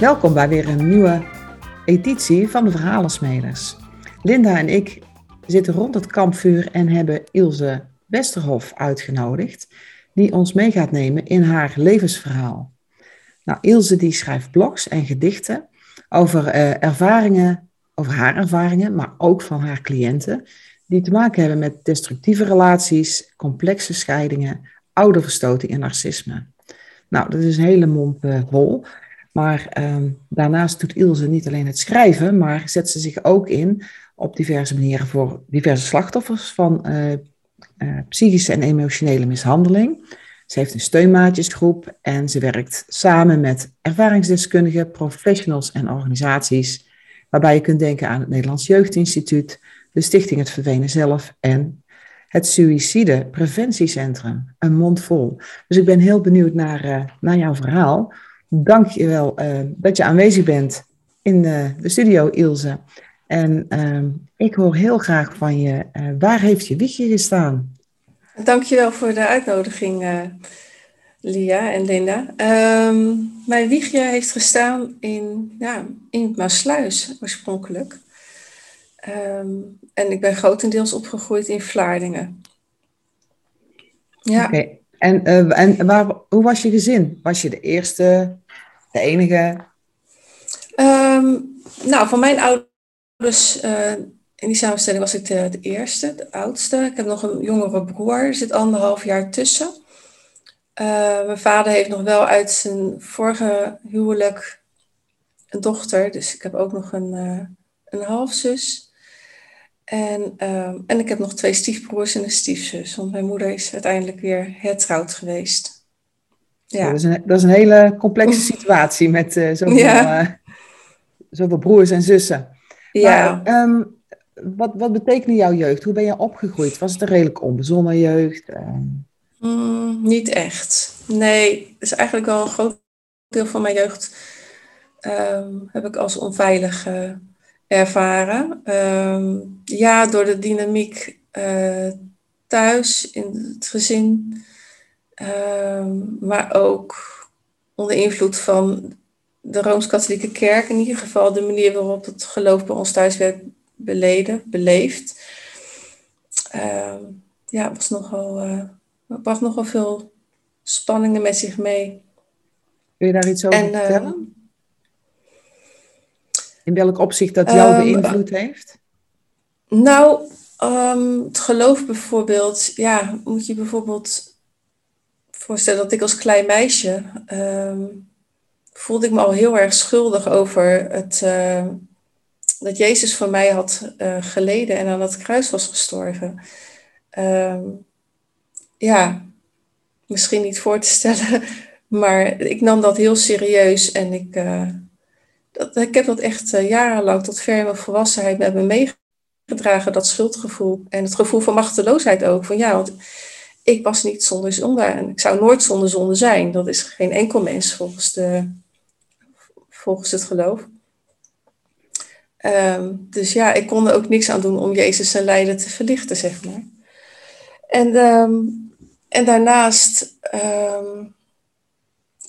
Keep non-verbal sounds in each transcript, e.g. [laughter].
Welkom bij weer een nieuwe editie van de Verhalensmeders. Linda en ik zitten rond het kampvuur en hebben Ilse Westerhof uitgenodigd, die ons mee gaat nemen in haar levensverhaal. Nou, Ilse die schrijft blogs en gedichten over uh, ervaringen, over haar ervaringen, maar ook van haar cliënten, die te maken hebben met destructieve relaties, complexe scheidingen, ouderverstoting en narcisme. Nou, dat is een hele mond. Maar ehm, daarnaast doet Ilse niet alleen het schrijven, maar zet ze zich ook in op diverse manieren voor diverse slachtoffers van uh, uh, psychische en emotionele mishandeling. Ze heeft een steunmaatjesgroep en ze werkt samen met ervaringsdeskundigen, professionals en organisaties, waarbij je kunt denken aan het Nederlands Jeugdinstituut, de Stichting Het Vervenen Zelf en het Suïcide Preventiecentrum. Een mond vol. Dus ik ben heel benieuwd naar, uh, naar jouw verhaal. Dank je wel uh, dat je aanwezig bent in de, de studio, Ilse. En uh, ik hoor heel graag van je, uh, waar heeft je wiegje gestaan? Dankjewel voor de uitnodiging, Lia en Linda. Um, mijn wiegje heeft gestaan in, ja, in Maasluis oorspronkelijk. Um, en ik ben grotendeels opgegroeid in Vlaardingen. Ja. Okay. En, uh, en waar, hoe was je gezin? Was je de eerste, de enige? Um, nou, van mijn ouders uh, in die samenstelling was ik de, eerste, de oudste. Ik heb nog een jongere broer, er zit anderhalf jaar tussen. Uh, mijn vader heeft nog wel uit zijn vorige huwelijk een dochter, dus ik heb ook nog een, een halfzus. En, um, en ik heb nog twee stiefbroers en een stiefzus, want mijn moeder is uiteindelijk weer hertrouwd geweest. Ja. ja dat, is een, dat is een hele complexe situatie met uh, zoveel, ja. uh, zoveel broers en zussen. Ja. Maar, um, wat, wat betekende jouw jeugd? Hoe ben je opgegroeid? Was het een redelijk onbezonnen jeugd? Um... Mm, niet echt. Nee, het is eigenlijk wel een groot deel van mijn jeugd heb ik als onveilig uh, ervaren. Um, ja, door de dynamiek uh, thuis, in het gezin, um, maar ook onder invloed van de Rooms-Katholieke Kerk, in ieder geval de manier waarop het geloof bij ons thuis werd beleden, beleefd. Um, ja, was nogal, uh, bracht nogal veel spanningen met zich mee. Wil je daar iets over en, vertellen? In welk opzicht dat jou um, beïnvloed heeft? Nou, um, het geloof bijvoorbeeld, ja, moet je bijvoorbeeld voorstellen dat ik als klein meisje um, voelde ik me al heel erg schuldig over het, uh, dat Jezus voor mij had uh, geleden en aan het kruis was gestorven. ja, misschien niet voor te stellen, [laughs] maar ik nam dat heel serieus en ik. Uh, dat, ik heb dat echt uh, jarenlang tot ver in mijn volwassenheid met me meegedragen, dat schuldgevoel. En het gevoel van machteloosheid ook. Van ja, want ik was niet zonder zonde en ik zou nooit zonder zonde zijn. Dat is geen enkel mens volgens, de, volgens het geloof. Um, dus ja, ik kon er ook niks aan doen om Jezus zijn lijden te verlichten, zeg maar. En, um, en daarnaast um,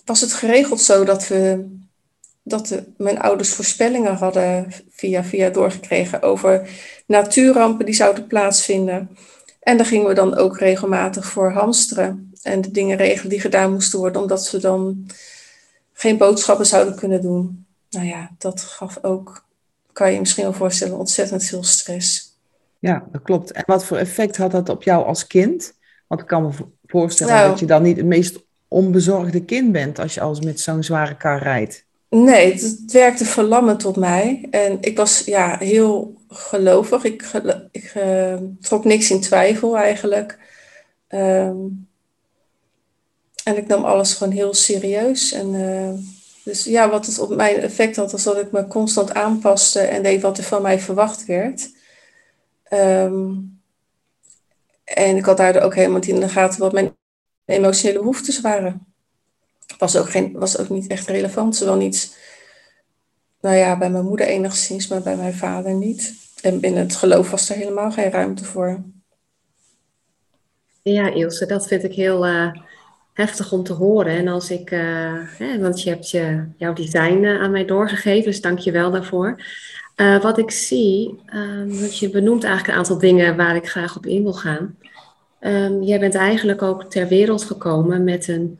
was het geregeld zo dat we dat de, mijn ouders voorspellingen hadden via via doorgekregen over natuurrampen die zouden plaatsvinden. En daar gingen we dan ook regelmatig voor hamsteren en de dingen regelen die gedaan moesten worden, omdat ze dan geen boodschappen zouden kunnen doen. Nou ja, dat gaf ook, kan je je misschien wel voorstellen, ontzettend veel stress. Ja, dat klopt. En wat voor effect had dat op jou als kind? Want ik kan me voorstellen nou, dat je dan niet het meest onbezorgde kind bent als je als met zo'n zware kar rijdt. Nee, het, werkte verlammend op mij. En ik was ja, heel gelovig. Ik, ik uh, trok niks in twijfel eigenlijk. Um, en ik nam alles gewoon heel serieus. En, uh, dus ja, wat het op mijn effect had, was dat ik me constant aanpaste en deed wat er van mij verwacht werd. Um, en ik had daardoor ook helemaal niet in de gaten wat mijn emotionele behoeftes waren was ook, geen, was ook niet echt relevant. Zowel niet, nou ja, bij mijn moeder enigszins, maar bij mijn vader niet. En binnen het geloof was er helemaal geen ruimte voor. Ja, Ilse, dat vind ik heel, uh, heftig om te horen. En als ik, uh, hè, want je hebt je, jouw design aan mij doorgegeven, dus dank je wel daarvoor. Wat ik zie, want je benoemt eigenlijk een aantal dingen waar ik graag op in wil gaan. Um, jij bent eigenlijk ook ter wereld gekomen met een,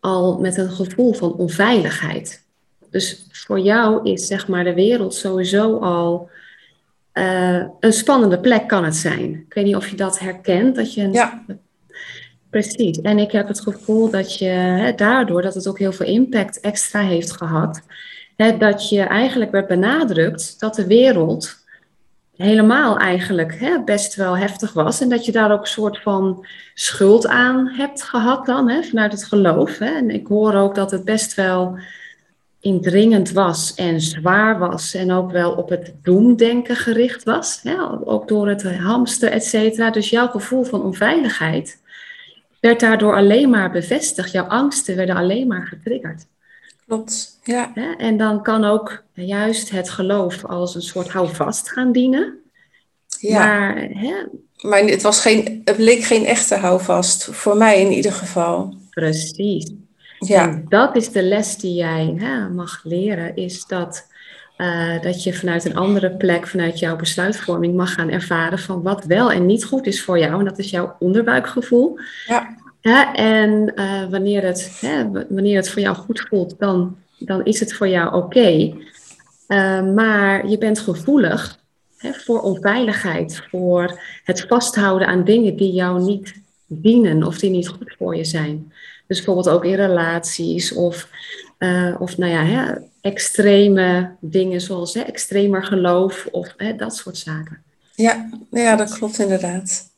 al met een gevoel van onveiligheid. Dus voor jou is zeg maar de wereld sowieso al uh, een spannende plek kan het zijn. Ik weet niet of je dat herkent. Dat je ja. Precies. En ik heb het gevoel dat je hè, daardoor dat het ook heel veel impact extra heeft gehad. Hè, dat je eigenlijk werd benadrukt dat de wereld helemaal eigenlijk hè, best wel heftig was. En dat je daar ook een soort van schuld aan hebt gehad dan, hè, vanuit het geloof. Hè. En ik hoor ook dat het best wel indringend was en zwaar was. En ook wel op het doemdenken gericht was. Hè, ook door het hamster, et cetera. Dus jouw gevoel van onveiligheid werd daardoor alleen maar bevestigd. Jouw angsten werden alleen maar getriggerd. Klopt, ja. En dan kan ook juist het geloof als een soort houvast gaan dienen. Ja. Maar, hè? maar het, was geen, het bleek geen echte houvast, voor mij in ieder geval. Precies. Ja. En dat is de les die jij hè, mag leren, is dat, uh, dat je vanuit een andere plek, vanuit jouw besluitvorming mag gaan ervaren van wat wel en niet goed is voor jou. En dat is jouw onderbuikgevoel. Ja. En uh, wanneer, het, hè, wanneer het voor jou goed voelt, dan, dan is het voor jou oké. Uh, maar je bent gevoelig hè, voor onveiligheid, voor het vasthouden aan dingen die jou niet dienen of die niet goed voor je zijn. Dus bijvoorbeeld ook in relaties of, uh, of nou ja, hè, extreme dingen zoals hè, extremer geloof of hè, dat soort zaken. Ja, ja, dat klopt inderdaad.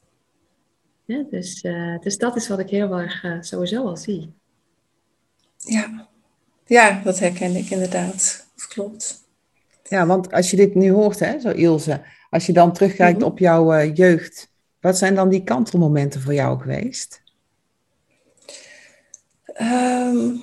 Ja, dus, uh, dus dat is wat ik heel erg uh, sowieso al zie. Ja. ja, dat herken ik inderdaad. Dat klopt. Ja, want als je dit nu hoort, hè, zo Ilse, als je dan terugkijkt mm -hmm. op jouw uh, jeugd, wat zijn dan die kantelmomenten voor jou geweest? Um,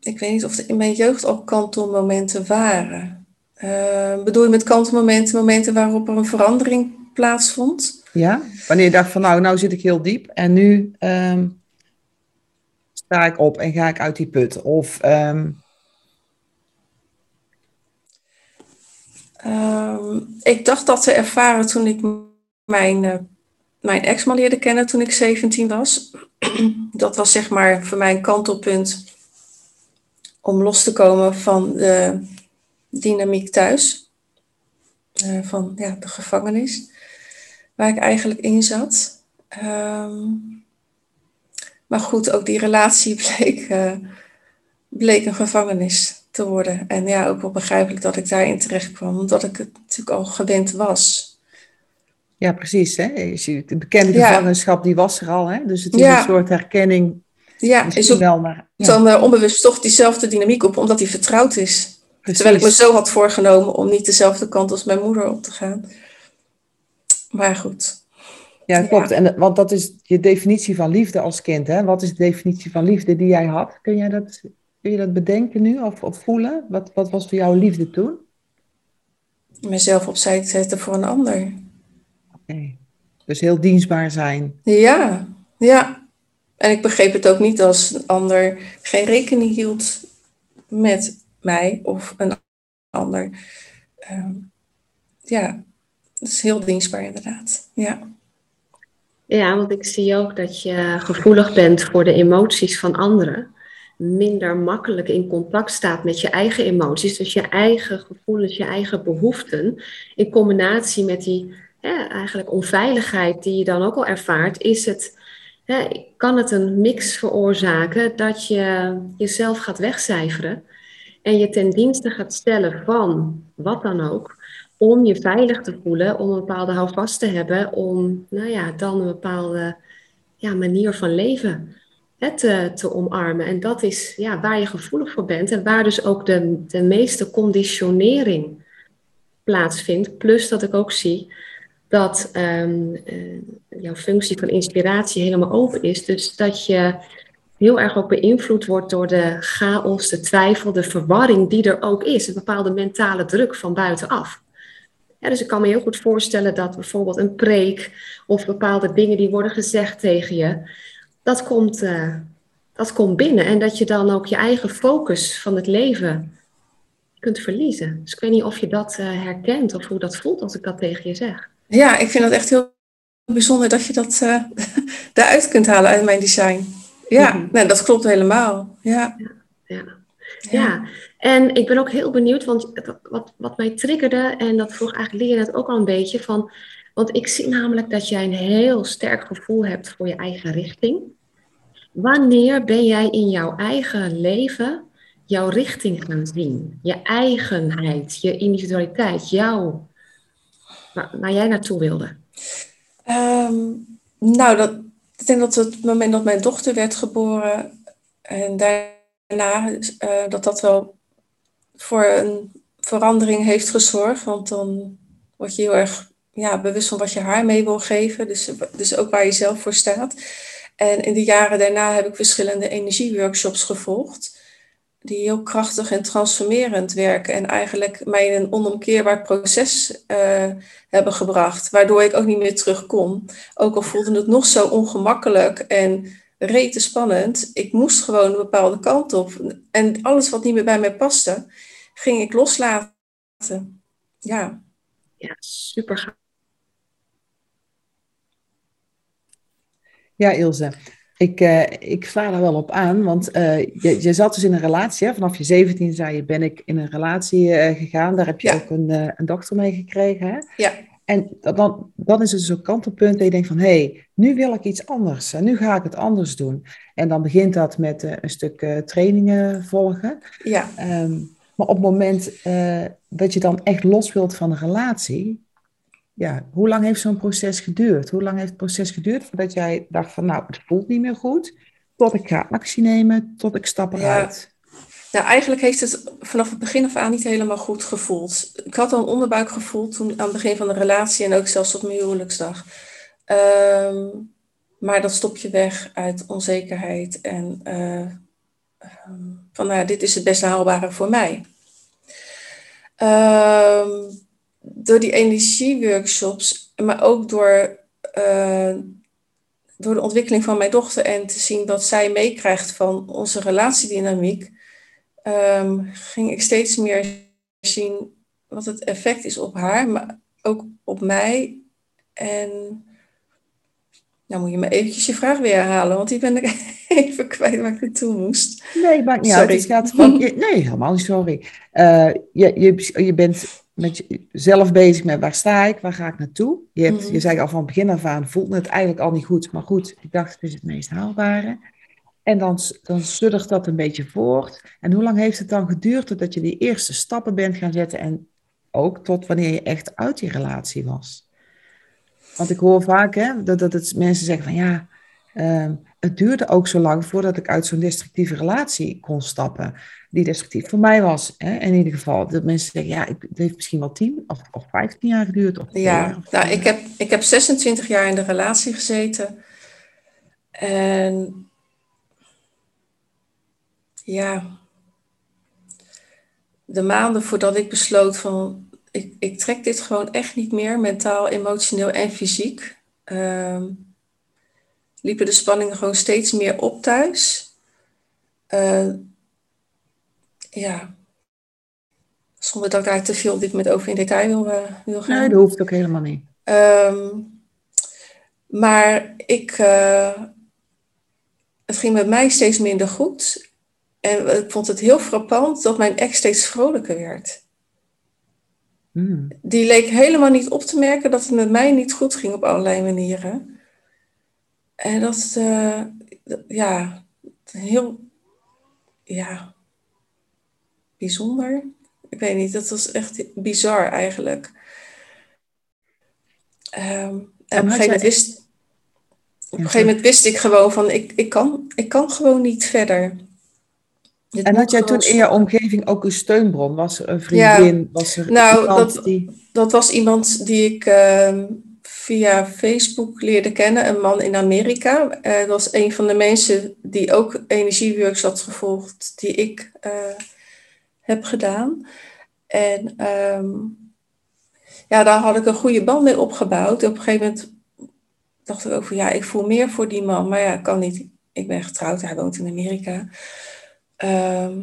ik weet niet of er in mijn jeugd al kantelmomenten waren. Uh, bedoel je met kantelmomenten momenten waarop er een verandering plaatsvond? Ja, wanneer je dacht van nou, nou zit ik heel diep en nu um, sta ik op en ga ik uit die put. Of um... um, ik dacht dat te ervaren toen ik mijn, uh, mijn ex-man leerde kennen toen ik 17 was. [clears throat] dat was zeg maar voor mij een kantelpunt om los te komen van de dynamiek thuis. Uh, van ja, de gevangenis waar ik eigenlijk in zat. Um, maar goed, ook die relatie [laughs] bleek, uh, bleek een gevangenis te worden. En ja, ook wel begrijpelijk dat ik daarin terecht kwam, omdat ik het natuurlijk al gewend was. Ja, precies. Hè? De bekende gevangenschap, die was er al. Hè? Dus het is ja. een soort herkenning. Ja, is ook wel maar, ja. dan uh, onbewust toch diezelfde dynamiek op, omdat die vertrouwd is. Precies. Terwijl ik me zo had voorgenomen om niet dezelfde kant als mijn moeder op te gaan. Maar goed. Ja, klopt. Ja. En, want dat is je definitie van liefde als kind. Hè? Wat is de definitie van liefde die jij had? Kun, jij dat, kun je dat bedenken nu of, of voelen? Wat, wat was voor jou liefde toen? Mezelf opzij te zetten voor een ander. Oké. Okay. Dus heel dienstbaar zijn. Ja, ja. En ik begreep het ook niet als een ander geen rekening hield met mij of een ander. Um, ja, is heel dienstbaar inderdaad. Ja. Ja, want ik zie ook dat je gevoelig bent voor de emoties van anderen. Minder makkelijk in contact staat met je eigen emoties. Dus je eigen gevoelens, je eigen behoeften. In combinatie met die eigenlijk onveiligheid die je dan ook al ervaart, is het, kan het een mix veroorzaken dat je jezelf gaat wegcijferen. En je ten dienste gaat stellen van wat dan ook om je veilig te voelen, om een bepaalde houvast te hebben, om nou ja, dan een bepaalde ja, manier van leven te, te omarmen. En dat is ja, waar je gevoelig voor bent en waar dus ook de, de meeste conditionering plaatsvindt. Plus dat ik ook zie dat um, uh, jouw functie van inspiratie helemaal open is. Dus dat je heel erg ook beïnvloed wordt door de chaos, de twijfel, de verwarring die er ook is. Een bepaalde mentale druk van buitenaf. Ja, dus ik kan me heel goed voorstellen dat bijvoorbeeld een preek of bepaalde dingen die worden gezegd tegen je, dat komt, uh, dat komt binnen. En dat je dan ook je eigen focus van het leven kunt verliezen. Dus ik weet niet of je dat uh, herkent of hoe dat voelt als ik dat tegen je zeg. Ja, ik vind dat echt heel bijzonder dat je dat uh, [laughs] eruit kunt halen uit mijn design. Ja, mm nee, dat klopt helemaal. Ja. Ja, ja. ja. En ik ben ook heel benieuwd, want wat, wat mij triggerde, en dat vroeg eigenlijk Leer net ook al een beetje, van, want ik zie namelijk dat jij een heel sterk gevoel hebt voor je eigen richting. Wanneer ben jij in jouw eigen leven jouw richting gaan zien? Je eigenheid, je individualiteit, jouw, waar, jij naartoe wilde? Um, nou, dat, ik denk dat het moment dat mijn dochter werd geboren en daarna uh, dat dat wel voor een verandering heeft gezorgd. Want dan word je heel erg ja, bewust van wat je haar mee wil geven. Dus, dus ook waar je zelf voor staat. En in de jaren daarna heb ik verschillende energieworkshops gevolgd die heel krachtig en transformerend werken en eigenlijk mij in een onomkeerbaar proces uh, hebben gebracht, waardoor ik ook niet meer terug kon. Ook al voelde het nog zo ongemakkelijk en rete spannend, ik moest gewoon een bepaalde kant op. En alles wat niet meer bij mij paste, ging ik loslaten. Ja. Ja, super. Ja, Ilse. Ik, uh, ik sla daar wel op aan, want uh, je, je zat dus in een relatie. Hè? Vanaf je 17 zei je, ben ik in een relatie uh, gegaan. Daar heb je ook een, een dochter mee gekregen. Hè? Ja. En dan, dan is het zo'n kantelpunt dat je denkt van... hé, hey, nu wil ik iets anders. En nu ga ik het anders doen. En dan begint dat met een stuk trainingen volgen. Ja. Um, maar op het moment dat je dan echt los wilt van de relatie ja, hoe lang heeft zo'n proces geduurd? Hoe lang heeft het proces geduurd voordat jij dacht van nou, het voelt niet meer goed, tot ik ga actie nemen, tot ik stap eruit? Ja. Eigenlijk heeft het vanaf het begin af aan niet helemaal goed gevoeld. Ik had al een onderbuikgevoel toen aan het begin van de relatie en ook zelfs op mijn huwelijksdag. Um, maar dat stop je weg uit onzekerheid en uh, van nou, dit is het beste haalbare voor mij. Um, door die energieworkshops, maar ook door, uh, door de ontwikkeling van mijn dochter en te zien wat zij meekrijgt van onze relatiedynamiek, um, ging ik steeds meer zien wat het effect is op haar, maar ook op mij. En nou moet je me eventjes je vraag weer herhalen, want die ben ik [laughs] even kwijt waar ik naartoe moest. Nee, maakt niet sorry. uit. Het gaat nee, helemaal niet, sorry. Uh, je, je, je bent met jezelf bezig met waar sta ik, waar ga ik naartoe. Je, hebt, mm je zei al van begin af aan, voelt het eigenlijk al niet goed. Maar goed, ik dacht, het is het meest haalbare. En dan, dan suddert dat een beetje voort. En hoe lang heeft het dan geduurd totdat je die eerste stappen bent gaan zetten en ook tot wanneer je echt uit die relatie was? Want ik hoor vaak hè, dat, dat het, mensen zeggen van ja, uh, het duurde ook zo lang voordat ik uit zo'n destructieve relatie kon stappen die destructief voor mij was. Hè? In ieder geval, dat mensen zeggen, ja, het heeft misschien wel 10 of, of 15 jaar geduurd. Of ja, nou, ik heb, ik heb 26 jaar in de relatie gezeten. En ja, de maanden voordat ik besloot van, ik, ik trek dit gewoon echt niet meer, mentaal, emotioneel en fysiek, um, liepen de spanningen gewoon steeds meer op thuis. Uh, ja, zonder dat ik daar te veel op dit moment over in detail wil, uh, wil gaan. Nee, dat hoeft ook helemaal niet. Um, maar ik, uh, het ging met mij steeds minder goed. En ik vond het heel frappant dat mijn ex steeds vrolijker werd. Mm. Die leek helemaal niet op te merken dat het met mij niet goed ging op allerlei manieren. En dat, uh, ja, heel, ja, bijzonder. Ik weet niet, dat was echt bizar eigenlijk. Um, en op een, gegeven moment wist, op een gegeven moment wist ik gewoon van, ik, ik, kan, ik kan gewoon niet verder. En had jij toen in je omgeving ook een steunbron? Was er een vriendin? Ja, was er nou, dat, die... dat was iemand die ik uh, via Facebook leerde kennen, een man in Amerika. Uh, dat was een van de mensen die ook energieworks had gevolgd, die ik uh, heb gedaan. En um, ja, daar had ik een goede band mee opgebouwd. op een gegeven moment dacht ik ook van ja, ik voel meer voor die man, maar ja, kan niet ik ben getrouwd, hij woont in Amerika. Ehm,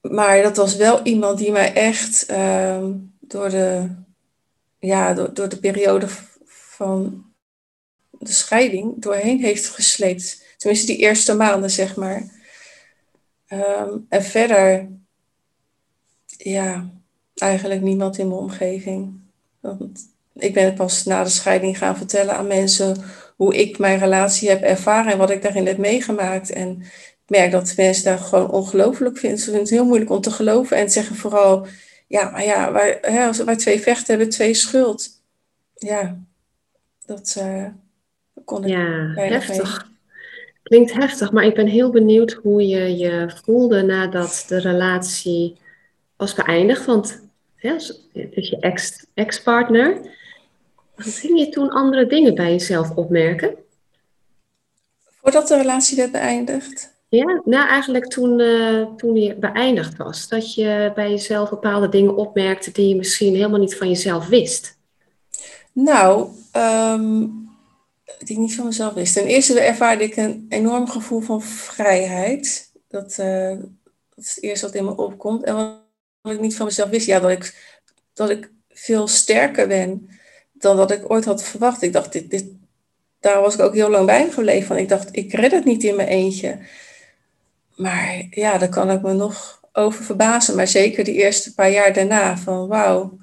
maar dat was wel iemand die mij echt ehm, door, de, ja, door, door de periode van de scheiding doorheen heeft gesleept. Tenminste, die eerste maanden, zeg maar. Ehm, en verder, ja, eigenlijk niemand in mijn omgeving. Want ik ben pas na de scheiding gaan vertellen aan mensen hoe ik mijn relatie heb ervaren en wat ik daarin heb meegemaakt. En merk dat mensen daar gewoon ongelooflijk vinden. Ze vinden het heel moeilijk om te geloven en zeggen vooral, ja, maar ja, wij, hè, als wij twee vechten hebben, twee schuld. Ja, dat uh, kon ik. Ja, heftig. Klinkt heftig, maar ik ben heel benieuwd hoe je je voelde nadat de relatie was beëindigd. Want ja, het is je ex, ex-partner. Ging je toen andere dingen bij jezelf opmerken? Voordat de relatie werd beëindigd? Ja, nou eigenlijk toen, uh, toen die beëindigd was. Dat je bij jezelf bepaalde dingen opmerkte die je misschien helemaal niet van jezelf wist. Nou, um, die ik niet van mezelf wist. Ten eerste ervaarde ik een enorm gevoel van vrijheid. Dat, uh, dat is het eerste wat in me opkomt. En wat ik niet van mezelf wist, ja, dat ik, dat ik veel sterker ben dan dat ik ooit had verwacht. Ik dacht, dit, dit, daar was ik ook heel lang bij gebleven. Ik dacht, ik red het niet in mijn eentje. Maar ja, daar kan ik me nog over verbazen. Maar zeker die eerste paar jaar daarna, van wauw,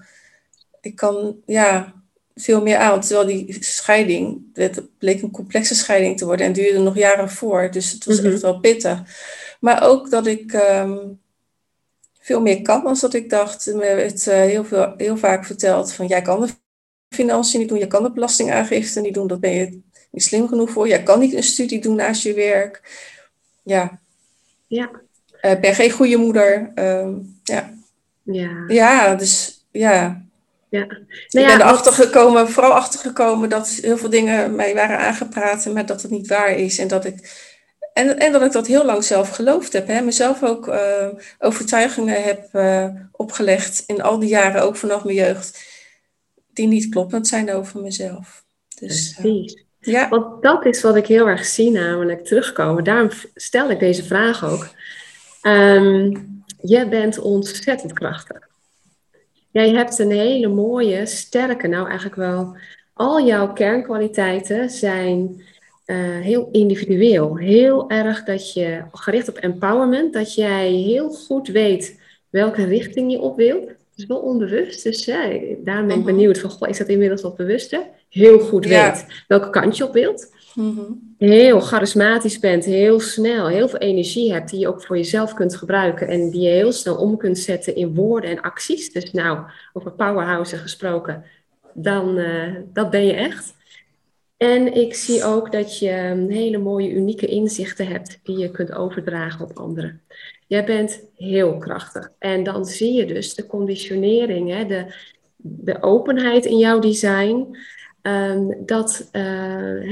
ik kan ja, veel meer aan. Terwijl die scheiding, het bleek een complexe scheiding te worden en duurde nog jaren voor. Dus het was mhm. echt wel pittig. Maar ook dat ik ehm, veel meer kan dan dat ik dacht. Me werd uh, heel, veel, heel vaak verteld van, jij kan de financiën niet doen, je kan de belastingaangifte niet doen, dat ben je niet slim genoeg voor. Jij kan niet een studie doen naast je werk. Ja. Ja. Uh, ben geen goede moeder. Uh, ja. Ja. Ja, dus ja. Ja. Nou ik ben erachter gekomen, vooral achtergekomen dat heel veel dingen mij waren aangepraat, maar dat het niet waar is. En dat ik, en, en dat, ik dat heel lang zelf geloofd heb. Hè. Mezelf ook uh, overtuigingen heb uh, opgelegd in al die jaren, ook vanaf mijn jeugd die niet kloppend zijn over mezelf. Dus, Precies. Ja. Want dat is wat ik heel erg zie, namelijk terugkomen. Daarom stel ik deze vraag ook. Um, je bent ontzettend krachtig. Jij hebt een hele mooie, sterke, nou eigenlijk wel, al jouw kernkwaliteiten zijn uh, heel individueel. Heel erg dat je gericht op empowerment, dat jij heel goed weet welke richting je op wilt is wel onbewust. Dus ja, daarom ben ik mhm. benieuwd van, goh, is dat inmiddels wat bewuster? Heel goed weet welke kant je op wilt. Mhm. Heel charismatisch bent, heel snel, heel veel energie hebt die je ook voor jezelf kunt gebruiken en die je heel snel om kunt zetten in woorden en acties. Dus nou, over powerhouse gesproken, dan uh, dat ben je echt. En ik zie ook dat je hele mooie, unieke inzichten hebt die je kunt overdragen op anderen. Jij bent heel krachtig. En dan zie je dus de conditionering, hè, de, de openheid in jouw design. Um, dat, uh,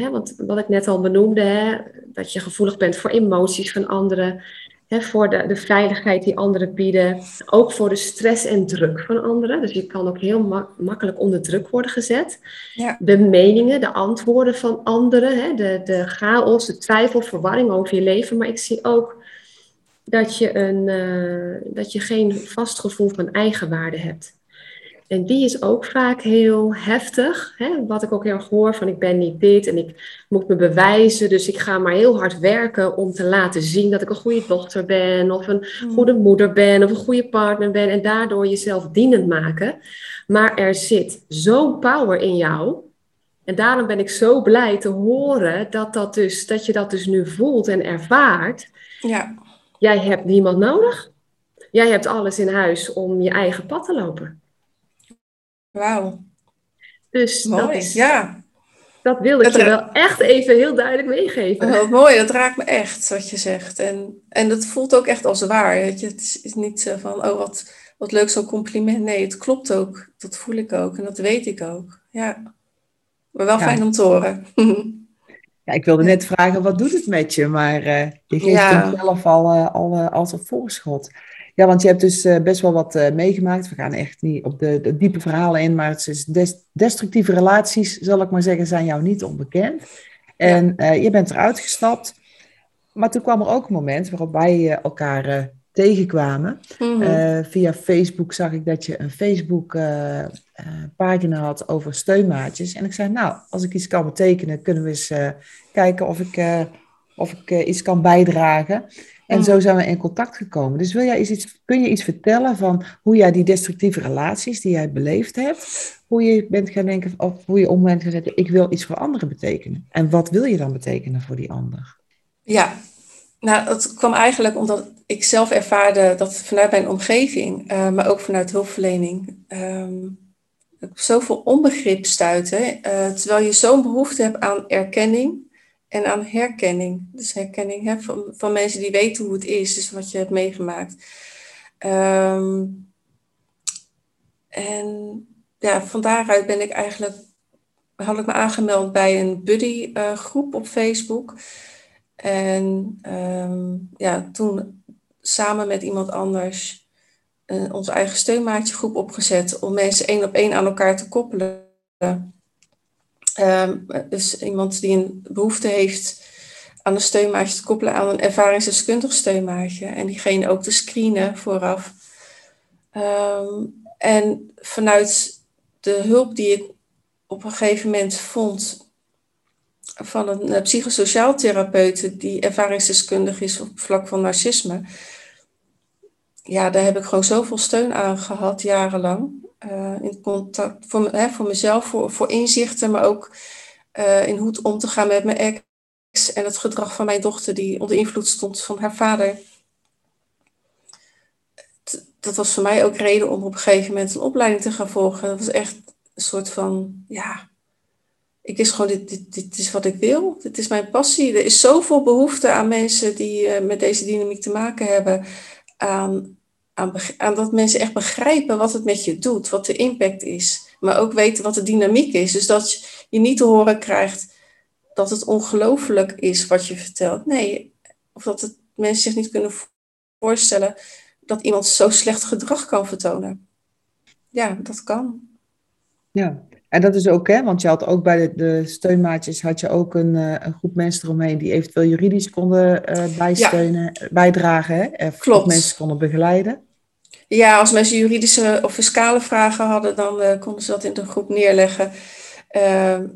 hè, want wat ik net al benoemde, hè, dat je gevoelig bent voor emoties van anderen, hè, voor de, de veiligheid die anderen bieden, ook voor de stress en druk van anderen. Dus je kan ook heel makkelijk onder druk worden gezet. Ja. De meningen, de antwoorden van anderen, hè, de, de chaos, de twijfel, verwarring over je leven. Maar ik zie ook dat je, een, uh, dat je geen vast gevoel van eigenwaarde hebt. En die is ook vaak heel heftig. Hè? Wat ik ook heel erg hoor van ik ben niet dit en ik moet me bewijzen. Dus ik ga maar heel hard werken om te laten zien dat ik een goede dochter ben. Of een hmm. goede moeder ben of een goede partner ben. En daardoor jezelf dienend maken. Maar er zit zo'n power in jou. En daarom ben ik zo blij te horen dat, dat, dus, dat je dat dus nu voelt en ervaart. Ja. Jij hebt niemand nodig. Jij hebt alles in huis om je eigen pad te lopen. Wauw. Dus mooi. dat is, ja. Dat wil ik je wel echt even heel duidelijk meegeven. Wat mooi, dat raakt me echt, wat je zegt. En, en dat voelt ook echt als waar. Weet je? Het is niet zo van, oh wat, wat leuk zo'n compliment. Nee, het klopt ook. Dat voel ik ook en dat weet ik ook. Ja. Maar wel fijn om te horen. [laughs] Ja, ik wilde net vragen, wat doet het met je? Maar uh, je geeft ja. hem zelf al, uh, al uh, als een voorschot. Ja, want je hebt dus best wel wat meegemaakt. We gaan echt niet op de, de, diepe verhalen in, maar het is des, destructieve relaties, zal ik maar zeggen, zijn jou niet onbekend. En je bent eruit gestapt. Maar toen kwam er ook een moment waarop wij elkaar tegenkwamen. Mhm. via Facebook zag ik dat je een Facebook-pagina had over steunmaatjes. En ik zei, nou, als ik iets kan betekenen, kunnen we eens kijken of ik, of ik iets kan bijdragen. En mm. zo zijn we in contact gekomen. Dus wil jij iets, kun je iets vertellen van hoe jij die destructieve relaties die jij beleefd hebt, hoe je bent gaan denken of hoe je om bent gezet, ik wil iets voor anderen betekenen. En wat wil je dan betekenen voor die ander? Ja, nou, het kwam eigenlijk omdat ik zelf ervaarde dat vanuit mijn omgeving, maar ook vanuit hulpverlening, um, zoveel onbegrip stuitte. Uh, terwijl je zo'n behoefte hebt aan erkenning, en aan herkenning. Dus herkenning hè, van, van mensen die weten hoe het is, dus wat je hebt meegemaakt. Ehm, en ja, van daaruit ben ik eigenlijk, had ik me aangemeld bij een buddy uh, groep op Facebook. En um, ja, toen samen met iemand anders uh, onze eigen steunmaatje groep opgezet om mensen één op één aan elkaar te koppelen. Um, dus iemand die een behoefte heeft aan een steunmaatje te koppelen aan een ervaringsdeskundig steunmaatje. En diegene ook te screenen vooraf. Um, en vanuit de hulp die ik op een gegeven moment vond van een psychosociaal therapeut die ervaringsdeskundig is op vlak van narcisme. Ja, daar heb ik gewoon zoveel steun aan gehad, jarenlang. Uh, in contact voor, voor mezelf, voor, voor inzichten, maar ook uh, in hoe om te gaan met mijn ex en het gedrag van mijn dochter die onder invloed stond van haar vader. dat was voor mij ook reden om op een gegeven moment een opleiding te gaan volgen. Dat was echt een soort van, ja, ik wist gewoon, dit, dit, dit is wat ik wil. Dit is mijn passie. Er is zoveel behoefte aan mensen die uh, met deze dynamiek te maken hebben. Aan aan, dat mensen echt begrijpen wat het met je doet, wat de impact is. Maar ook weten wat de dynamiek is. Dus dat je niet te horen krijgt dat het ongelooflijk is wat je vertelt. Nee, of dat het, mensen zich niet kunnen voorstellen dat iemand zo slecht gedrag kan vertonen. Ja, dat kan. Ja, en dat is ook, hè, want je had ook bij de, de steunmaatjes had je ook een, uh, een, groep mensen eromheen die eventueel juridisch konden uh, bijsteunen, bijdragen, hè, of Klopt. mensen konden begeleiden. Ja, als mensen juridische of fiscale vragen hadden, dan uh, konden ze dat in de groep neerleggen. Ehm,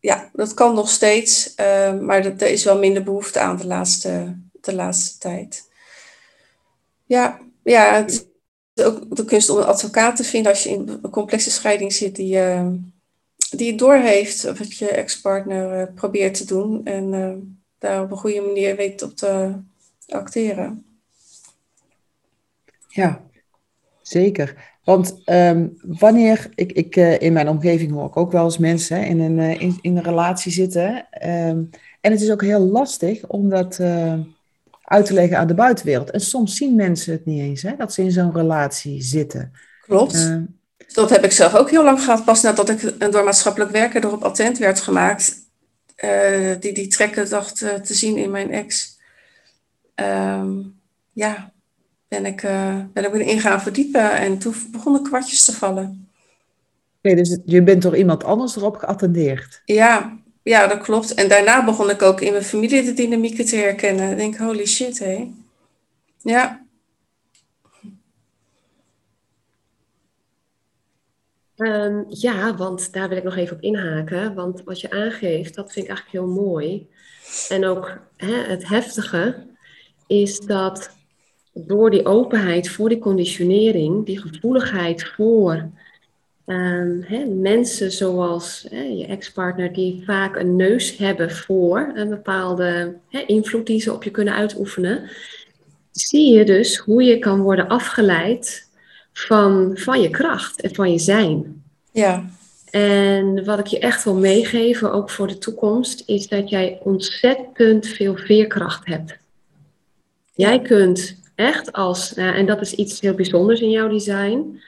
ja, dat kan nog steeds, ehm, maar er is wel minder behoefte aan de laatste, de laatste tijd. Ja, ja, het is ook de kunst om een advocaat te vinden als je in een complexe scheiding zit die, uh, die het doorheeft wat je ex-partner uh, probeert te doen en daar op een goede manier weet op te acteren. Ja, Zeker. Want um, wanneer, ik, ik, uh, in mijn omgeving hoor ik ook wel eens mensen hè, in, een, uh, in, in, een relatie zitten. Um, en het is ook heel lastig om dat uh, uit te leggen aan de buitenwereld. En soms zien mensen het niet eens, hè, dat ze in zo'n relatie zitten. Klopt. Dat heb ik zelf ook heel lang gehad. Pas nadat ik door maatschappelijk werken door op attent werd gemaakt. die die trekken dacht te zien in mijn ex. Um, ja, ben ik, uh, ben ik erin gaan verdiepen en toen begonnen kwartjes te vallen. Oké, dus je bent door iemand anders erop geattendeerd? Ja, ja, dat klopt. En daarna begon ik ook in mijn familie de dynamieken te herkennen. Ik denk, holy shit, hé. Ja. Um, ja, want daar wil ik nog even op inhaken. Want wat je aangeeft, dat vind ik eigenlijk heel mooi. En ook hè, het heftige is dat door die openheid voor die conditionering, die gevoeligheid voor um, mensen zoals je ex-partner, die vaak een neus hebben voor een bepaalde invloed die ze op je kunnen uitoefenen, zie je dus hoe je kan worden afgeleid van, van je kracht en van je zijn. Ja. En wat ik je echt wil meegeven, ook voor de toekomst, is dat jij ontzettend veel veerkracht hebt. Jij kunt echt als, uh, en dat is iets heel bijzonders in jouw design.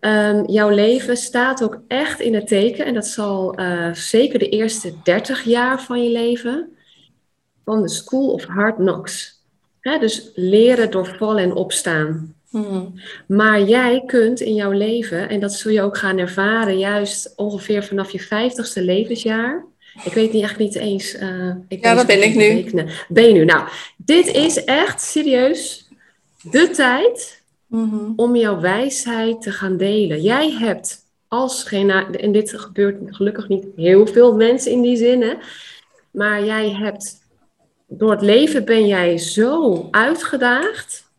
Um, jouw leven staat ook echt in het teken, en dat zal uh, zeker de eerste 30 jaar van je leven, van de School of Hard Knocks. Hè, dus leren door vallen en opstaan. Hmm. Maar jij kunt in jouw leven, en dat zul je ook gaan ervaren, juist ongeveer vanaf je vijftigste levensjaar, Ik weet niet echt niet eens. Uh, ik ja, dat ben ik nu. Ben je nu? Nou, dit is echt serieus de tijd mhm. om jouw wijsheid te gaan delen. Jij hebt als geen, en dit gebeurt gelukkig niet heel veel mensen in die zin, maar jij hebt door het leven ben jij zo uitgedaagd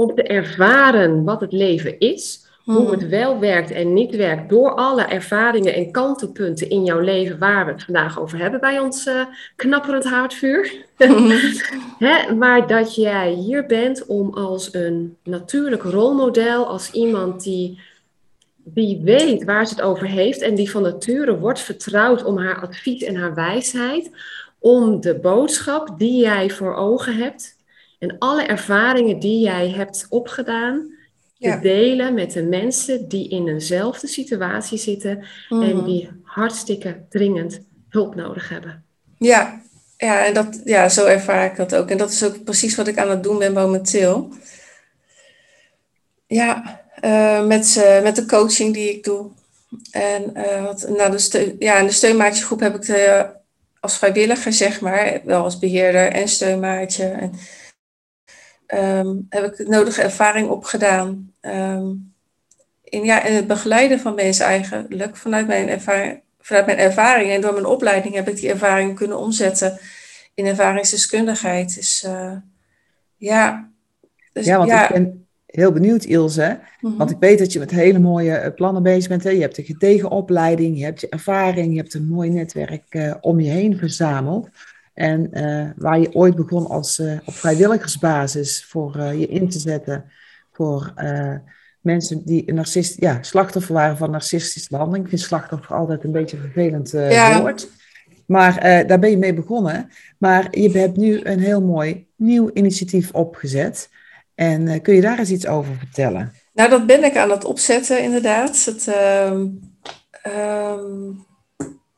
om te ervaren wat het leven is, hoe hmm. het wel werkt en niet werkt, door alle ervaringen en kantelpunten in jouw leven waar we het vandaag over hebben bij ons uh, knapperend haardvuur. Hmm. [laughs] maar dat jij hier bent om als een natuurlijk rolmodel, als iemand die, die weet waar ze het over heeft en die van nature wordt vertrouwd om haar advies en haar wijsheid, om de boodschap die jij voor ogen hebt en alle ervaringen die jij hebt opgedaan, te delen met de mensen die in eenzelfde situatie zitten en mhm. die hartstikke dringend hulp nodig hebben. Ja, ja, en dat, ja, zo ervaar ik dat ook. En dat is ook precies wat ik aan het doen ben momenteel. Ja, uh, met, uh, met de coaching die ik doe. En, uh, wat, nou, de, steun, ja, in de steunmaatjegroep heb ik de als vrijwilliger, zeg maar, wel als beheerder en steunmaatje. En, um, heb ik de nodige ervaring opgedaan. Um, in, ja, in het begeleiden van mensen eigenlijk, vanuit mijn, ervaring, vanuit mijn ervaring en door mijn opleiding heb ik die ervaring kunnen omzetten in ervaringsdeskundigheid. Dus uh, ja. Dus, ja, want ik ben heel benieuwd, Ilse. Mhm. Want ik weet dat je met hele mooie eh, plannen bezig bent. Hè? Je hebt een gedegen opleiding, je hebt je ervaring, je hebt een mooi netwerk uh, om je heen verzameld. En uh, waar je ooit begon als uh, op vrijwilligersbasis voor je in te zetten voor mensen die een narcist, ja, slachtoffer waren van narcistische behandeling. Ik vind slachtoffer altijd een beetje een vervelend ja. woord. Maar daar ben je mee begonnen. Maar je hebt nu een heel mooi nieuw initiatief opgezet. En kun je daar eens iets over vertellen? Nou, dat ben ik aan het opzetten, inderdaad. Het, uh,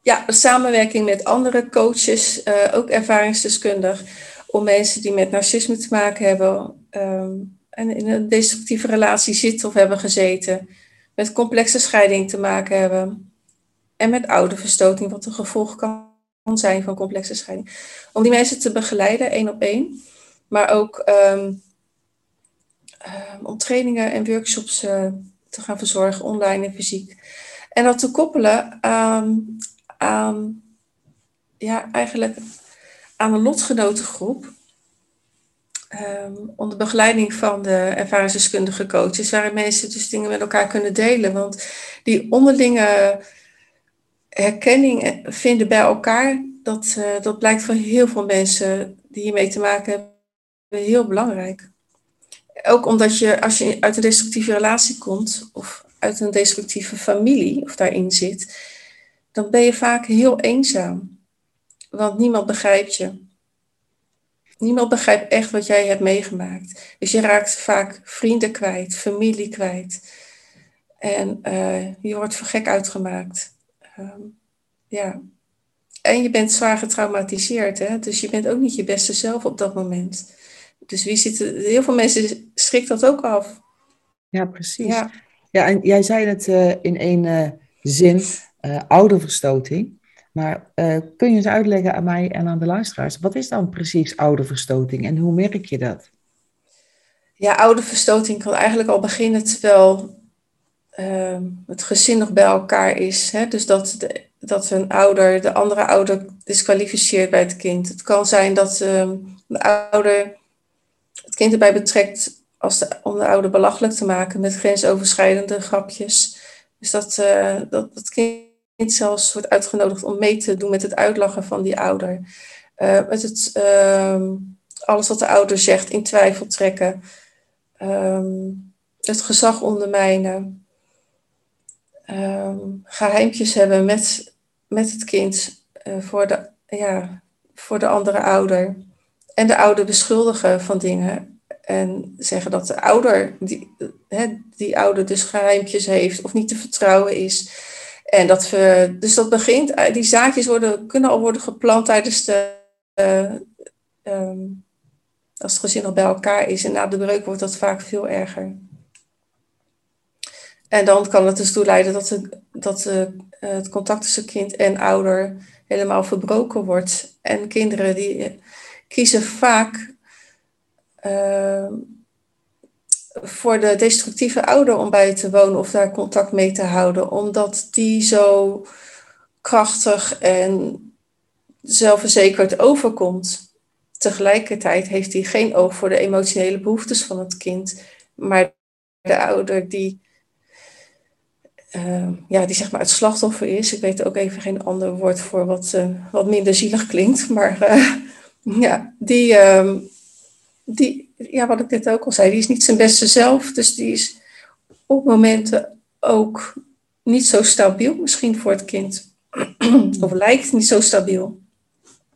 ja, samenwerking met andere coaches, uh, ook ervaringsdeskundig, om mensen die met narcisme te maken hebben ehm, en in een destructieve relatie zitten of hebben gezeten, met complexe scheiding te maken hebben en met oude verstoting, wat een gevolg kan zijn van complexe scheiding. Om die mensen te begeleiden, één op één, maar ook um, Ehm, om trainingen en workshops eh, te gaan verzorgen, online en fysiek. En dat te koppelen aan, aan ja, eigenlijk aan een lotgenotengroep. Um, onder begeleiding van de ervaringsdeskundige coaches, waarin mensen dus dingen met elkaar kunnen delen. Want die onderlinge herkenning vinden bij elkaar, dat, uh, dat blijkt voor heel veel mensen die hiermee te maken hebben heel belangrijk ook omdat je, als je uit een destructieve relatie komt, of uit een destructieve familie, of daarin zit, dan ben je vaak heel eenzaam. Want niemand begrijpt je. Niemand begrijpt echt wat jij hebt meegemaakt. Dus je raakt vaak vrienden kwijt, familie kwijt. En uh, je wordt voor gek uitgemaakt. Um, ja. En je bent zwaar getraumatiseerd. Hè? Dus je bent ook niet je beste zelf op dat moment. Dus wie zit heel veel mensen schrikt dat ook af. Ja, precies. Ja, ja en jij zei het uh, in één uh, zin, uh, ouderverstoting. Maar kun je eens uitleggen aan mij en aan de luisteraars, wat is dan precies ouderverstoting en hoe merk je dat? Ja, ouderverstoting kan eigenlijk al beginnen terwijl ehm, het gezin nog bij elkaar is. Hè? Dus dat, dat een ouder de andere ouder disqualificeert bij het kind. Het kan zijn dat ehm, de ouder het kind erbij betrekt als om de ouder belachelijk te maken met grensoverschrijdende grapjes. Dus dat, uh, dat het kind zelfs wordt uitgenodigd om mee te doen met het uitlachen van die ouder. Uh, met het, uh, alles wat de ouder zegt in twijfel trekken. Um, het gezag ondermijnen. Um, geheimpjes hebben met, met het kind uh, voor, de, ja, voor de andere ouder. En de ouder beschuldigen van dingen. En zeggen dat de ouder, die, hè, die ouder dus geheimpjes heeft of niet te vertrouwen is. En dat we, dus dat begint, eh, die zaadjes worden, kunnen al worden geplant tijdens de, uh, um, als het gezin nog bij elkaar is. En na de breuk wordt dat vaak veel erger. En dan kan het dus toe leiden dat de dat uh, het contact tussen kind en ouder helemaal verbroken wordt. En kinderen die kiezen vaak voor de destructieve ouder om bij te wonen of daar contact mee te houden, omdat die zo krachtig en zelfverzekerd overkomt. Tegelijkertijd heeft hij geen oog voor de emotionele behoeftes van het kind, maar de ouder die, uh, ja, die zeg maar het slachtoffer is. Ik weet ook even geen ander woord voor wat, uh, wat minder zielig klinkt, maar uh, [laughs] ja, die, ehm, die, ja, wat ik net ook al zei, die is niet zijn beste zelf. Dus die is op momenten ook niet zo stabiel misschien voor het kind. [clears throat] of lijkt niet zo stabiel.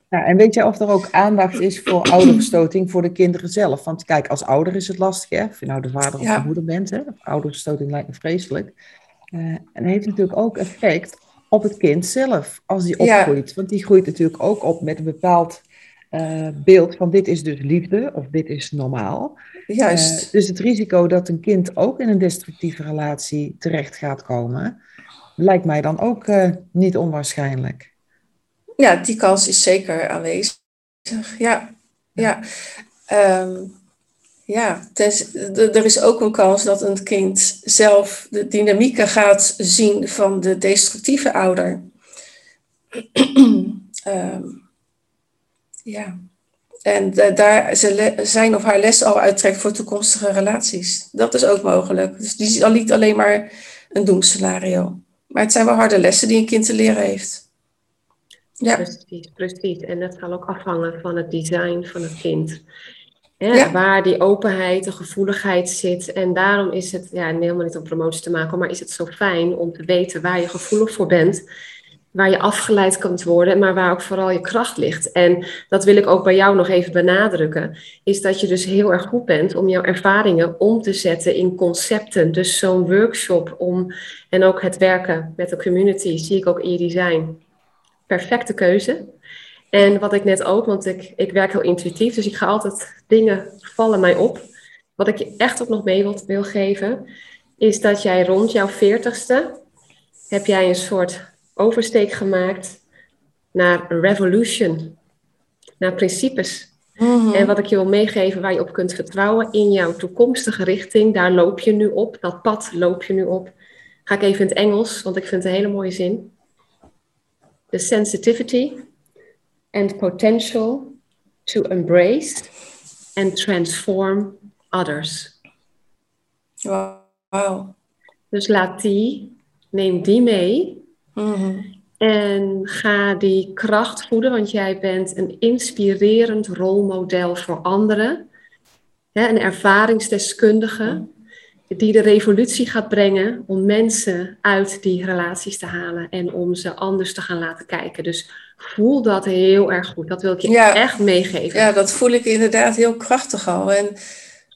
Ja, en weet je of er ook aandacht is voor [clears throat] ouderverstoting voor de kinderen zelf? Want kijk, als ouder is het lastig, hè? Of je nou de vader of de moeder bent, hè? Ouderverstoting lijkt me vreselijk. Uh, en heeft natuurlijk ook effect op het kind zelf, als die opgroeit. Want die groeit natuurlijk ook op met een bepaald uh, beeld van dit is dus liefde of dit is normaal. Juist. Uh, dus het risico dat een kind ook in een destructieve relatie terecht gaat komen, lijkt mij dan ook uh, niet onwaarschijnlijk. Ja, die kans is zeker aanwezig. Ja, ja. Um, ja, tens, er is ook een kans dat een kind zelf de dynamieken gaat zien van de destructieve ouder. um, [clears throat] Ja. En daar ze zijn of haar les al uittrekt voor toekomstige relaties. Dat is ook mogelijk. Dus die is al niet alleen maar een doemscenario. Maar het zijn wel harde lessen die een kind te leren heeft. Ja. Precies, precies. En dat zal ook afhangen van het design van het kind. Ja, Waar die openheid, de gevoeligheid zit. En daarom is het, ja, helemaal niet om promotie te maken, maar is het zo fijn om te weten waar je gevoelig voor bent waar je afgeleid kunt worden, maar waar ook vooral je kracht ligt. En dat wil ik ook bij jou nog even benadrukken, is dat je dus heel erg goed bent om jouw ervaringen om te zetten in concepten. Dus zo'n workshop om, en ook het werken met de community, zie ik ook in je design. Perfecte keuze. En wat ik net ook, want ik, ik werk heel intuïtief, dus ik ga altijd dingen vallen mij op. Wat ik je echt ook nog mee wil, wil geven, is dat jij rond jouw veertigste heb jij een soort oversteek gemaakt naar revolution, naar principes. Mhm. En wat ik je wil meegeven waar je op kunt vertrouwen in jouw toekomstige richting, daar loop je nu op, dat pad loop je nu op. Ga ik even in het Engels, want ik vind het een hele mooie zin. The sensitivity and potential to embrace and transform others. Wow. Dus laat die, neem die mee En ga die kracht voeden, want jij bent een inspirerend rolmodel voor anderen. Hè, een ervaringsdeskundige die de revolutie gaat brengen om mensen uit die relaties te halen en om ze anders te gaan laten kijken. Dus voel dat heel erg goed. Dat wil ik je echt meegeven. Ja, dat voel ik inderdaad heel krachtig al. En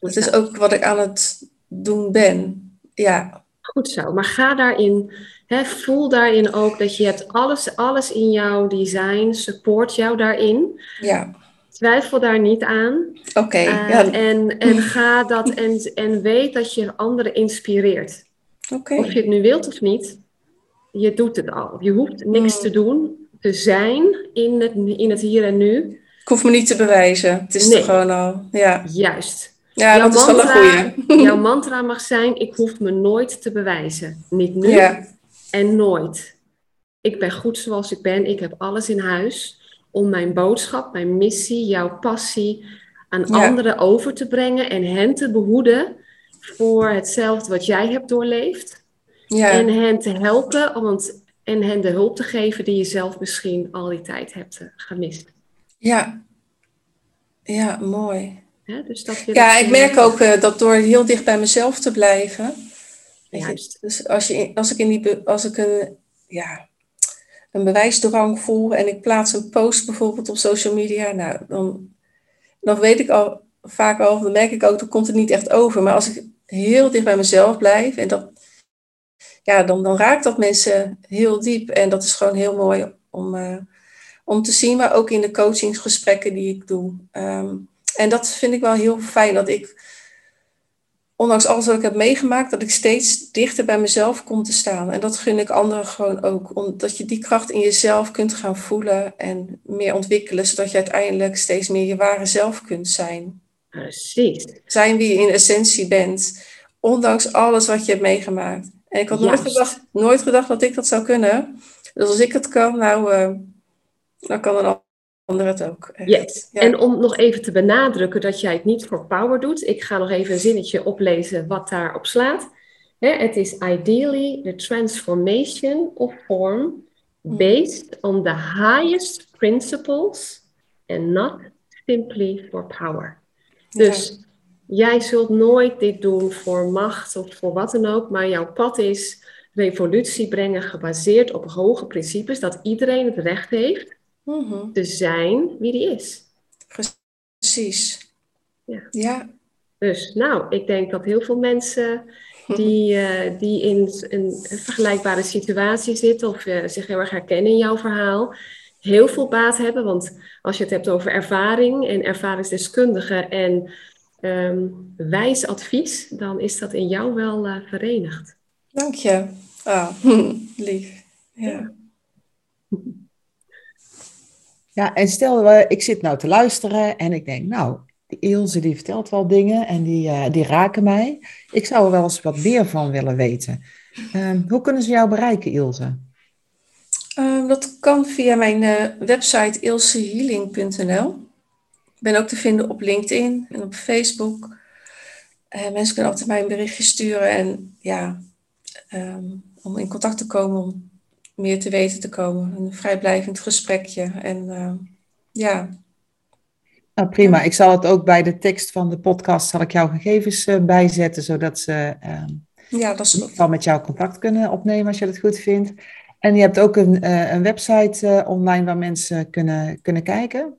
dat is ook wat ik aan het doen ben. Ja. Goed zo. Maar ga daarin voel daarin ook dat je hebt alles, alles in jouw design, support jou daarin. Ja. Twijfel daar niet aan. Oké. Eh, ja. en, en ga dat en, en weet dat je anderen inspireert. Oké. Of je het nu wilt of niet, je doet het al. Je hoeft niks hmm. te doen, te zijn in het, in het hier en nu. Ik hoef me niet te bewijzen. Het is nee. er gewoon al. Ja. Juist. Ja, jouw dat is wel een goeie. jouw mantra mag zijn, ik hoef me nooit te bewijzen. Niet nu, ja en nooit. Ik ben goed zoals ik ben. Ik heb alles in huis om mijn boodschap, mijn missie, jouw passie aan anderen over te brengen en hen te behoeden voor hetzelfde wat jij hebt doorleefd. Ja. En hen te helpen want, en hen de hulp te geven die je zelf misschien al die tijd hebt eh, gemist. Ja, ja mooi. dus dat ja, ik merk ook uh, dat door heel dicht bij mezelf te blijven, Juist. Dus als, je, als ik, in die, als ik een, ja, een bewijsdrang voel en ik plaats een post bijvoorbeeld op social media, nou, dan, dan weet ik al vaak al, dan merk ik ook, dan komt het niet echt over. Maar als ik heel dicht bij mezelf blijf, en dat, ja, dan, dan raakt dat mensen heel diep. En dat is gewoon heel mooi om, uh, om te zien, maar ook in de coachingsgesprekken die ik doe. Um, en dat vind ik wel heel fijn, dat ik ondanks alles wat ik heb meegemaakt, dat ik steeds dichter bij mezelf kom te staan. En dat gun ik anderen gewoon ook. Omdat je die kracht in jezelf kunt gaan voelen en meer ontwikkelen, zodat je uiteindelijk steeds meer je ware zelf kunt zijn. Precies. Zijn wie je in essentie bent, ondanks alles wat je hebt meegemaakt. En ik had nooit gedacht, nooit gedacht dat ik dat zou kunnen. Dus als ik het kan, nou, uh, dan kan een het ook. Yes. Ja. En om nog even te benadrukken dat jij het niet voor power doet. Ik ga nog even een zinnetje oplezen wat daarop slaat. Het is ideally the transformation of form based on the highest principles and not simply for power. Dus jij zult nooit dit doen voor macht of voor wat dan ook, maar jouw pad is revolutie brengen gebaseerd op hoge principes, dat iedereen het recht heeft mm te zijn wie die is. Precies. Ja. ja. Dus nou, ik denk dat heel veel mensen die, uh, [laughs] die in een vergelijkbare situatie zitten of uh, zich heel erg herkennen in jouw verhaal, heel veel baat hebben. Want als je het hebt over ervaring en ervaringsdeskundige en um, wijs advies, dan is dat in jou wel uh, verenigd. Dank je. Oh, [laughs] lief. Ja. Ja, en stel, uh, ik zit nou te luisteren en ik denk, nou, die Ilse die vertelt wel dingen en die, uh, die raken mij. Ik zou er wel eens wat meer van willen weten. Uh, hoe kunnen ze jou bereiken, Ilse? Ehm, dat kan via mijn uh, website ilsehealing.nl. Ik ben ook te vinden op LinkedIn en op Facebook. mensen kunnen altijd mij een berichtje sturen en ja, um, om in contact te komen, om meer te weten te komen. Een vrijblijvend gesprekje. En uh, ja. Nou, prima. Ik zal het ook bij de tekst van de podcast, zal ik jouw gegevens uh, bijzetten, zodat ze uh, ja, dat is wel met jou contact kunnen opnemen als je dat goed vindt. En je hebt ook een, uh, een website online waar mensen kunnen, kunnen kijken.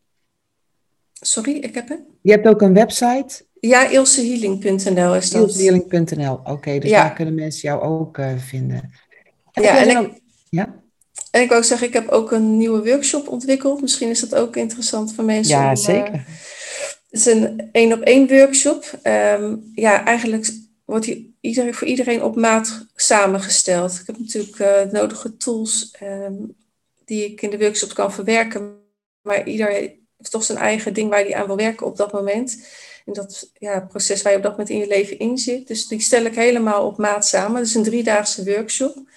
Sorry, ik heb het. Je hebt ook een website. Ja, ilsehealing.nl is dat. Ilsehealing.nl, oké. dus daar kunnen mensen jou ook vinden. En ja, en ik, ja? En ik wou zeggen, ik heb ook een nieuwe workshop ontwikkeld. Misschien is dat ook interessant voor mensen. Ja, om, zeker. Uh, het is een één op één workshop. Um, ja, eigenlijk wordt die iedereen, voor iedereen op maat samengesteld. Ik heb natuurlijk uh, nodige tools um, die ik in de workshop kan verwerken. Maar iedereen heeft toch zijn eigen ding waar hij aan wil werken op dat moment. In dat ja, proces waar je op dat moment in je leven in zit. Dus die stel ik helemaal op maat samen. Het is een driedaagse workshop.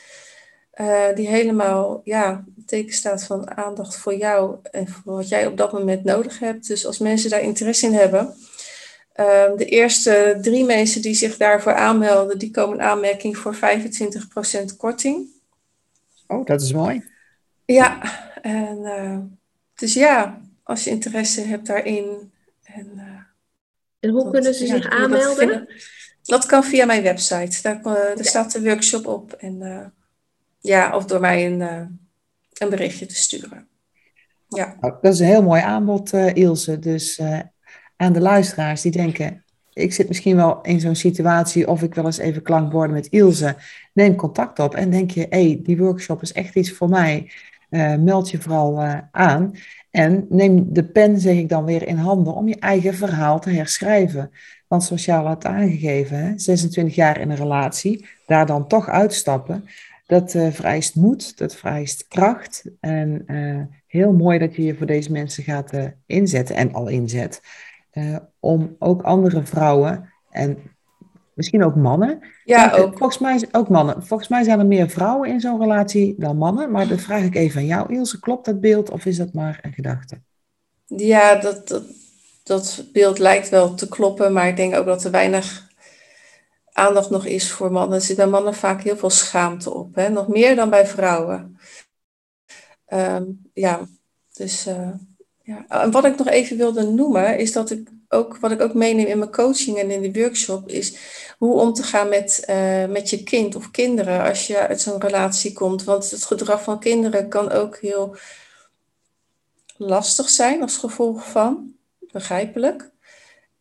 Uh, die helemaal ja, teken staat van aandacht voor jou en voor wat jij op dat moment nodig hebt. Dus als mensen daar interesse in hebben, uh, de eerste drie mensen die zich daarvoor aanmelden, die komen in aanmerking voor 25% korting. Oh, dat is mooi. Ja, en uh, dus ja, als je interesse hebt daarin. En, en hoe kunnen ze zich aanmelden? Dat, dat, kan via mijn website. Daar, daar staat de workshop op. En, ja, of door mij een, uh, een berichtje te sturen. Ja. Nou, dat is een heel mooi aanbod, uh, Ilse. Dus uh, aan de luisteraars die denken, ik zit misschien wel in zo'n situatie of ik wil eens even klankborden met Ilse. Neem contact op en denk je, hé, hey, die workshop is echt iets voor mij. meld je vooral aan. En neem de pen, zeg ik dan weer, in handen om je eigen verhaal te herschrijven. Want zoals al had aangegeven, hè, 26 jaar in een relatie, daar dan toch uitstappen dat uh, vereist moed, dat vereist kracht. En uh, heel mooi dat je je voor deze mensen gaat uh, inzetten en al inzet. om ook andere vrouwen en misschien ook mannen. Ja, ook. Volgens mij ook mannen. Volgens mij zijn er meer vrouwen in zo'n relatie dan mannen. Maar dat vraag ik even aan jou, Ilse. Klopt dat beeld of is dat maar een gedachte? Ja, dat, dat, dat beeld lijkt wel te kloppen. Maar ik denk ook dat er weinig aandacht nog is voor mannen. Er zit bij mannen vaak heel veel schaamte op. Hè? Nog meer dan bij vrouwen. Um, ja, dus uh, ja. En wat ik nog even wilde noemen, is dat ik ook, wat ik ook meeneem in mijn coaching en in de workshop, is hoe om te gaan met, uh, met je kind of kinderen als je uit zo'n relatie komt. Want het gedrag van kinderen kan ook heel lastig zijn als gevolg van, begrijpelijk.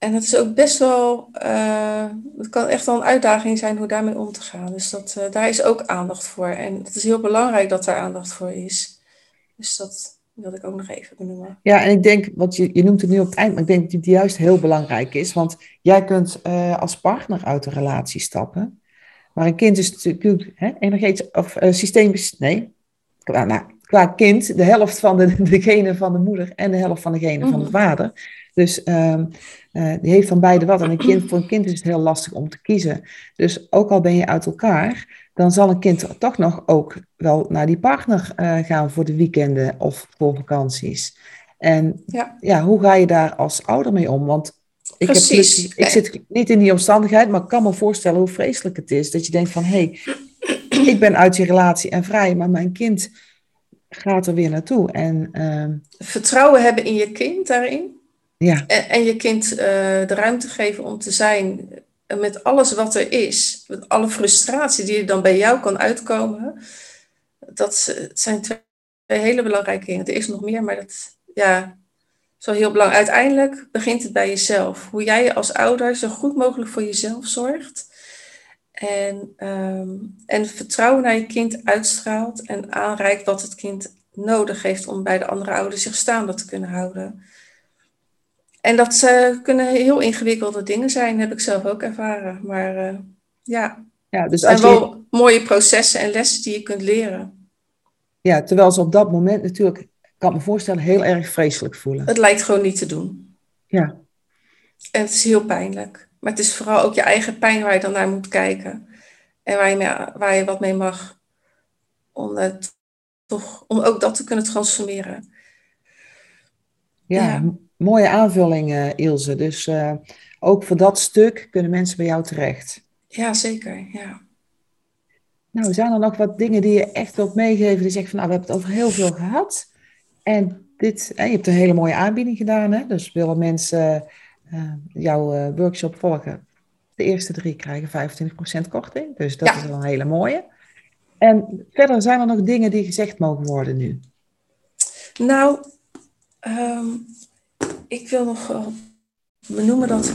En het is ook best wel, uh, het kan echt wel een uitdaging zijn hoe daarmee om te gaan. Dus dat, uh, daar is ook aandacht voor. En het is heel belangrijk dat daar aandacht voor is. Dus dat, wilde ik ook nog even benoemen. Ja, en ik denk, wat je, je noemt het nu op het eind, maar ik denk dat het juist heel belangrijk is. Want jij kunt uh, als partner uit een relatie stappen. Maar een kind is natuurlijk hè, energetisch of systemisch. Nee, qua, nou, qua kind de helft van de, [laughs] de genen van de moeder en de helft van de genen van de mhm. vader. Dus um, uh, die heeft van beide wat. En een kind, voor een kind is het heel lastig om te kiezen. Dus ook al ben je uit elkaar, dan zal een kind toch nog ook wel naar die partner uh, gaan voor de weekenden of voor vakanties. En ja. ja, hoe ga je daar als ouder mee om? Want ik, heb, ik zit niet in die omstandigheid, maar ik kan me voorstellen hoe vreselijk het is. Dat je denkt van, hé, hey, ik ben uit die relatie en vrij, maar mijn kind gaat er weer naartoe. En, uh, Vertrouwen hebben in je kind daarin. Ja. En, en je kind uh, de ruimte geven om te zijn met alles wat er is. Met alle frustratie die er dan bij jou kan uitkomen. Dat zijn twee hele belangrijke dingen. Er is nog meer, maar dat ja, zo heel belangrijk. Uiteindelijk begint het bij jezelf. Hoe jij als ouder zo goed mogelijk voor jezelf zorgt. En, um, en vertrouwen naar je kind uitstraalt en aanreikt wat het kind nodig heeft om bij de andere ouders zich staande te kunnen houden. En dat uh, kunnen heel ingewikkelde dingen zijn, heb ik zelf ook ervaren. Maar uh, ja, ja dus het zijn wel mooie processen en lessen die je kunt leren. Ja, terwijl ze op dat moment natuurlijk, kan me voorstellen, heel erg vreselijk voelen. Het lijkt gewoon niet te doen. Ja. En het is heel pijnlijk. Maar het is vooral ook je eigen pijn waar je dan naar moet kijken. En waar je, mee, waar je wat mee mag. Om, het, toch, om ook dat te kunnen transformeren. Ja, ja. Mooie aanvulling uh, Ilse. Dus uh, ook voor dat stuk kunnen mensen bij jou terecht. Ja, zeker. Ja. Nou, zijn er nog wat dingen die je echt wilt meegeven? Die zegt van, nou, we hebben het over heel veel gehad. En dit, je hebt een hele mooie aanbieding gedaan. Hè? Dus willen mensen uh, jouw workshop volgen. De eerste drie krijgen 25% korting. Dus dat is wel een hele mooie. En verder zijn er nog dingen die gezegd mogen worden nu? Nou, um, ik wil nog benoemen dat,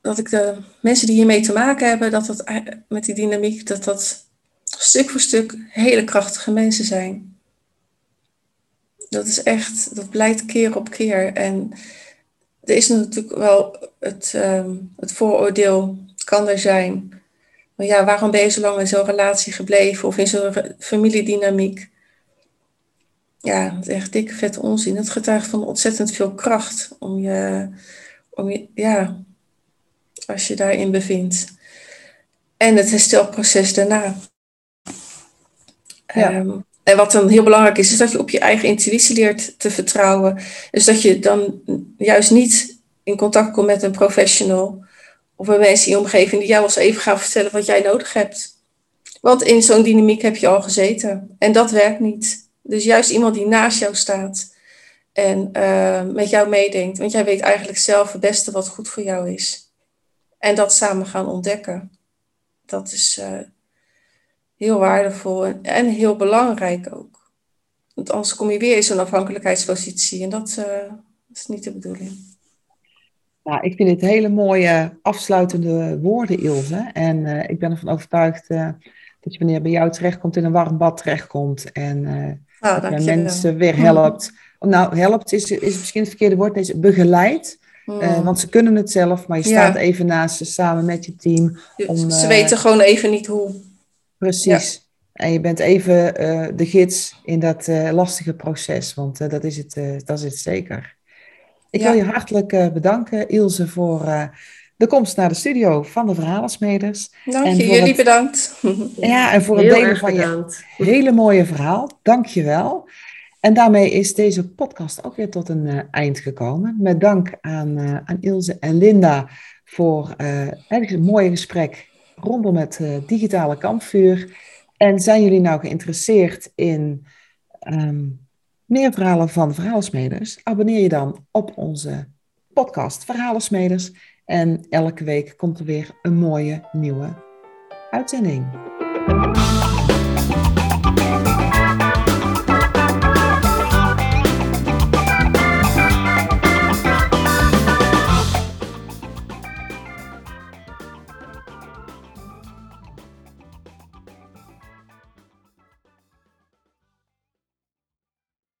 dat ik de mensen die hiermee te maken hebben, dat dat met die dynamiek, dat dat stuk voor stuk hele krachtige mensen zijn. Dat is echt, dat blijkt keer op keer. En er is natuurlijk wel het, um, het vooroordeel, kan er zijn. Maar ja, waarom ben je zo lang in zo'n relatie gebleven of in zo'n familiedynamiek? Ja, dat is echt dikke vette onzin. Het getuigt van ontzettend veel kracht om je, om je, ja, als je daarin bevindt. En het herstelproces daarna. Ja. Um, en wat dan heel belangrijk is, is dat je op je eigen intuïtie leert te vertrouwen. Dus dat je dan juist niet in contact komt met een professional of met mensen in je omgeving die jou eens even gaan vertellen wat jij nodig hebt. Want in zo'n dynamiek heb je al gezeten en dat werkt niet. Dus juist iemand die naast jou staat en uh, met jou meedenkt, want jij weet eigenlijk zelf het beste wat goed voor jou is. En dat samen gaan ontdekken. Dat is, uh, heel waardevol en, heel belangrijk ook. Want anders kom je weer in zo'n afhankelijkheidspositie en dat, uh, is niet de bedoeling. Nou, ik vind het hele mooie afsluitende woorden, Ilse. En ik ben ervan overtuigd dat je wanneer bij jou terechtkomt in een warm bad terechtkomt en oh, dat mensen weer helpt. Nou, helpt is, is misschien het verkeerde woord, is begeleid. Mm. want ze kunnen het zelf, maar je staat even naast ze samen met je team. Om, ze weten gewoon even niet hoe. Precies. En je bent even uh, de gids in dat lastige proces, want dat, is het, dat is het zeker. Ik ja. wil je hartelijk bedanken, Ilse, voor de komst naar de studio van de Verhalensmeders. Dank je, jullie het, bedankt. [laughs] Ja, en voor het delen van bedankt. je hele mooie verhaal. Dank je wel. En daarmee is deze podcast ook weer tot een eind gekomen. Met dank aan, aan Ilse en Linda voor het mooie gesprek rondom het uh, digitale kampvuur. En zijn jullie nou geïnteresseerd in um, meer verhalen van Verhaalsmeders? Abonneer je dan op onze podcast Verhalensmeders. En elke week komt er weer een mooie nieuwe uitzending.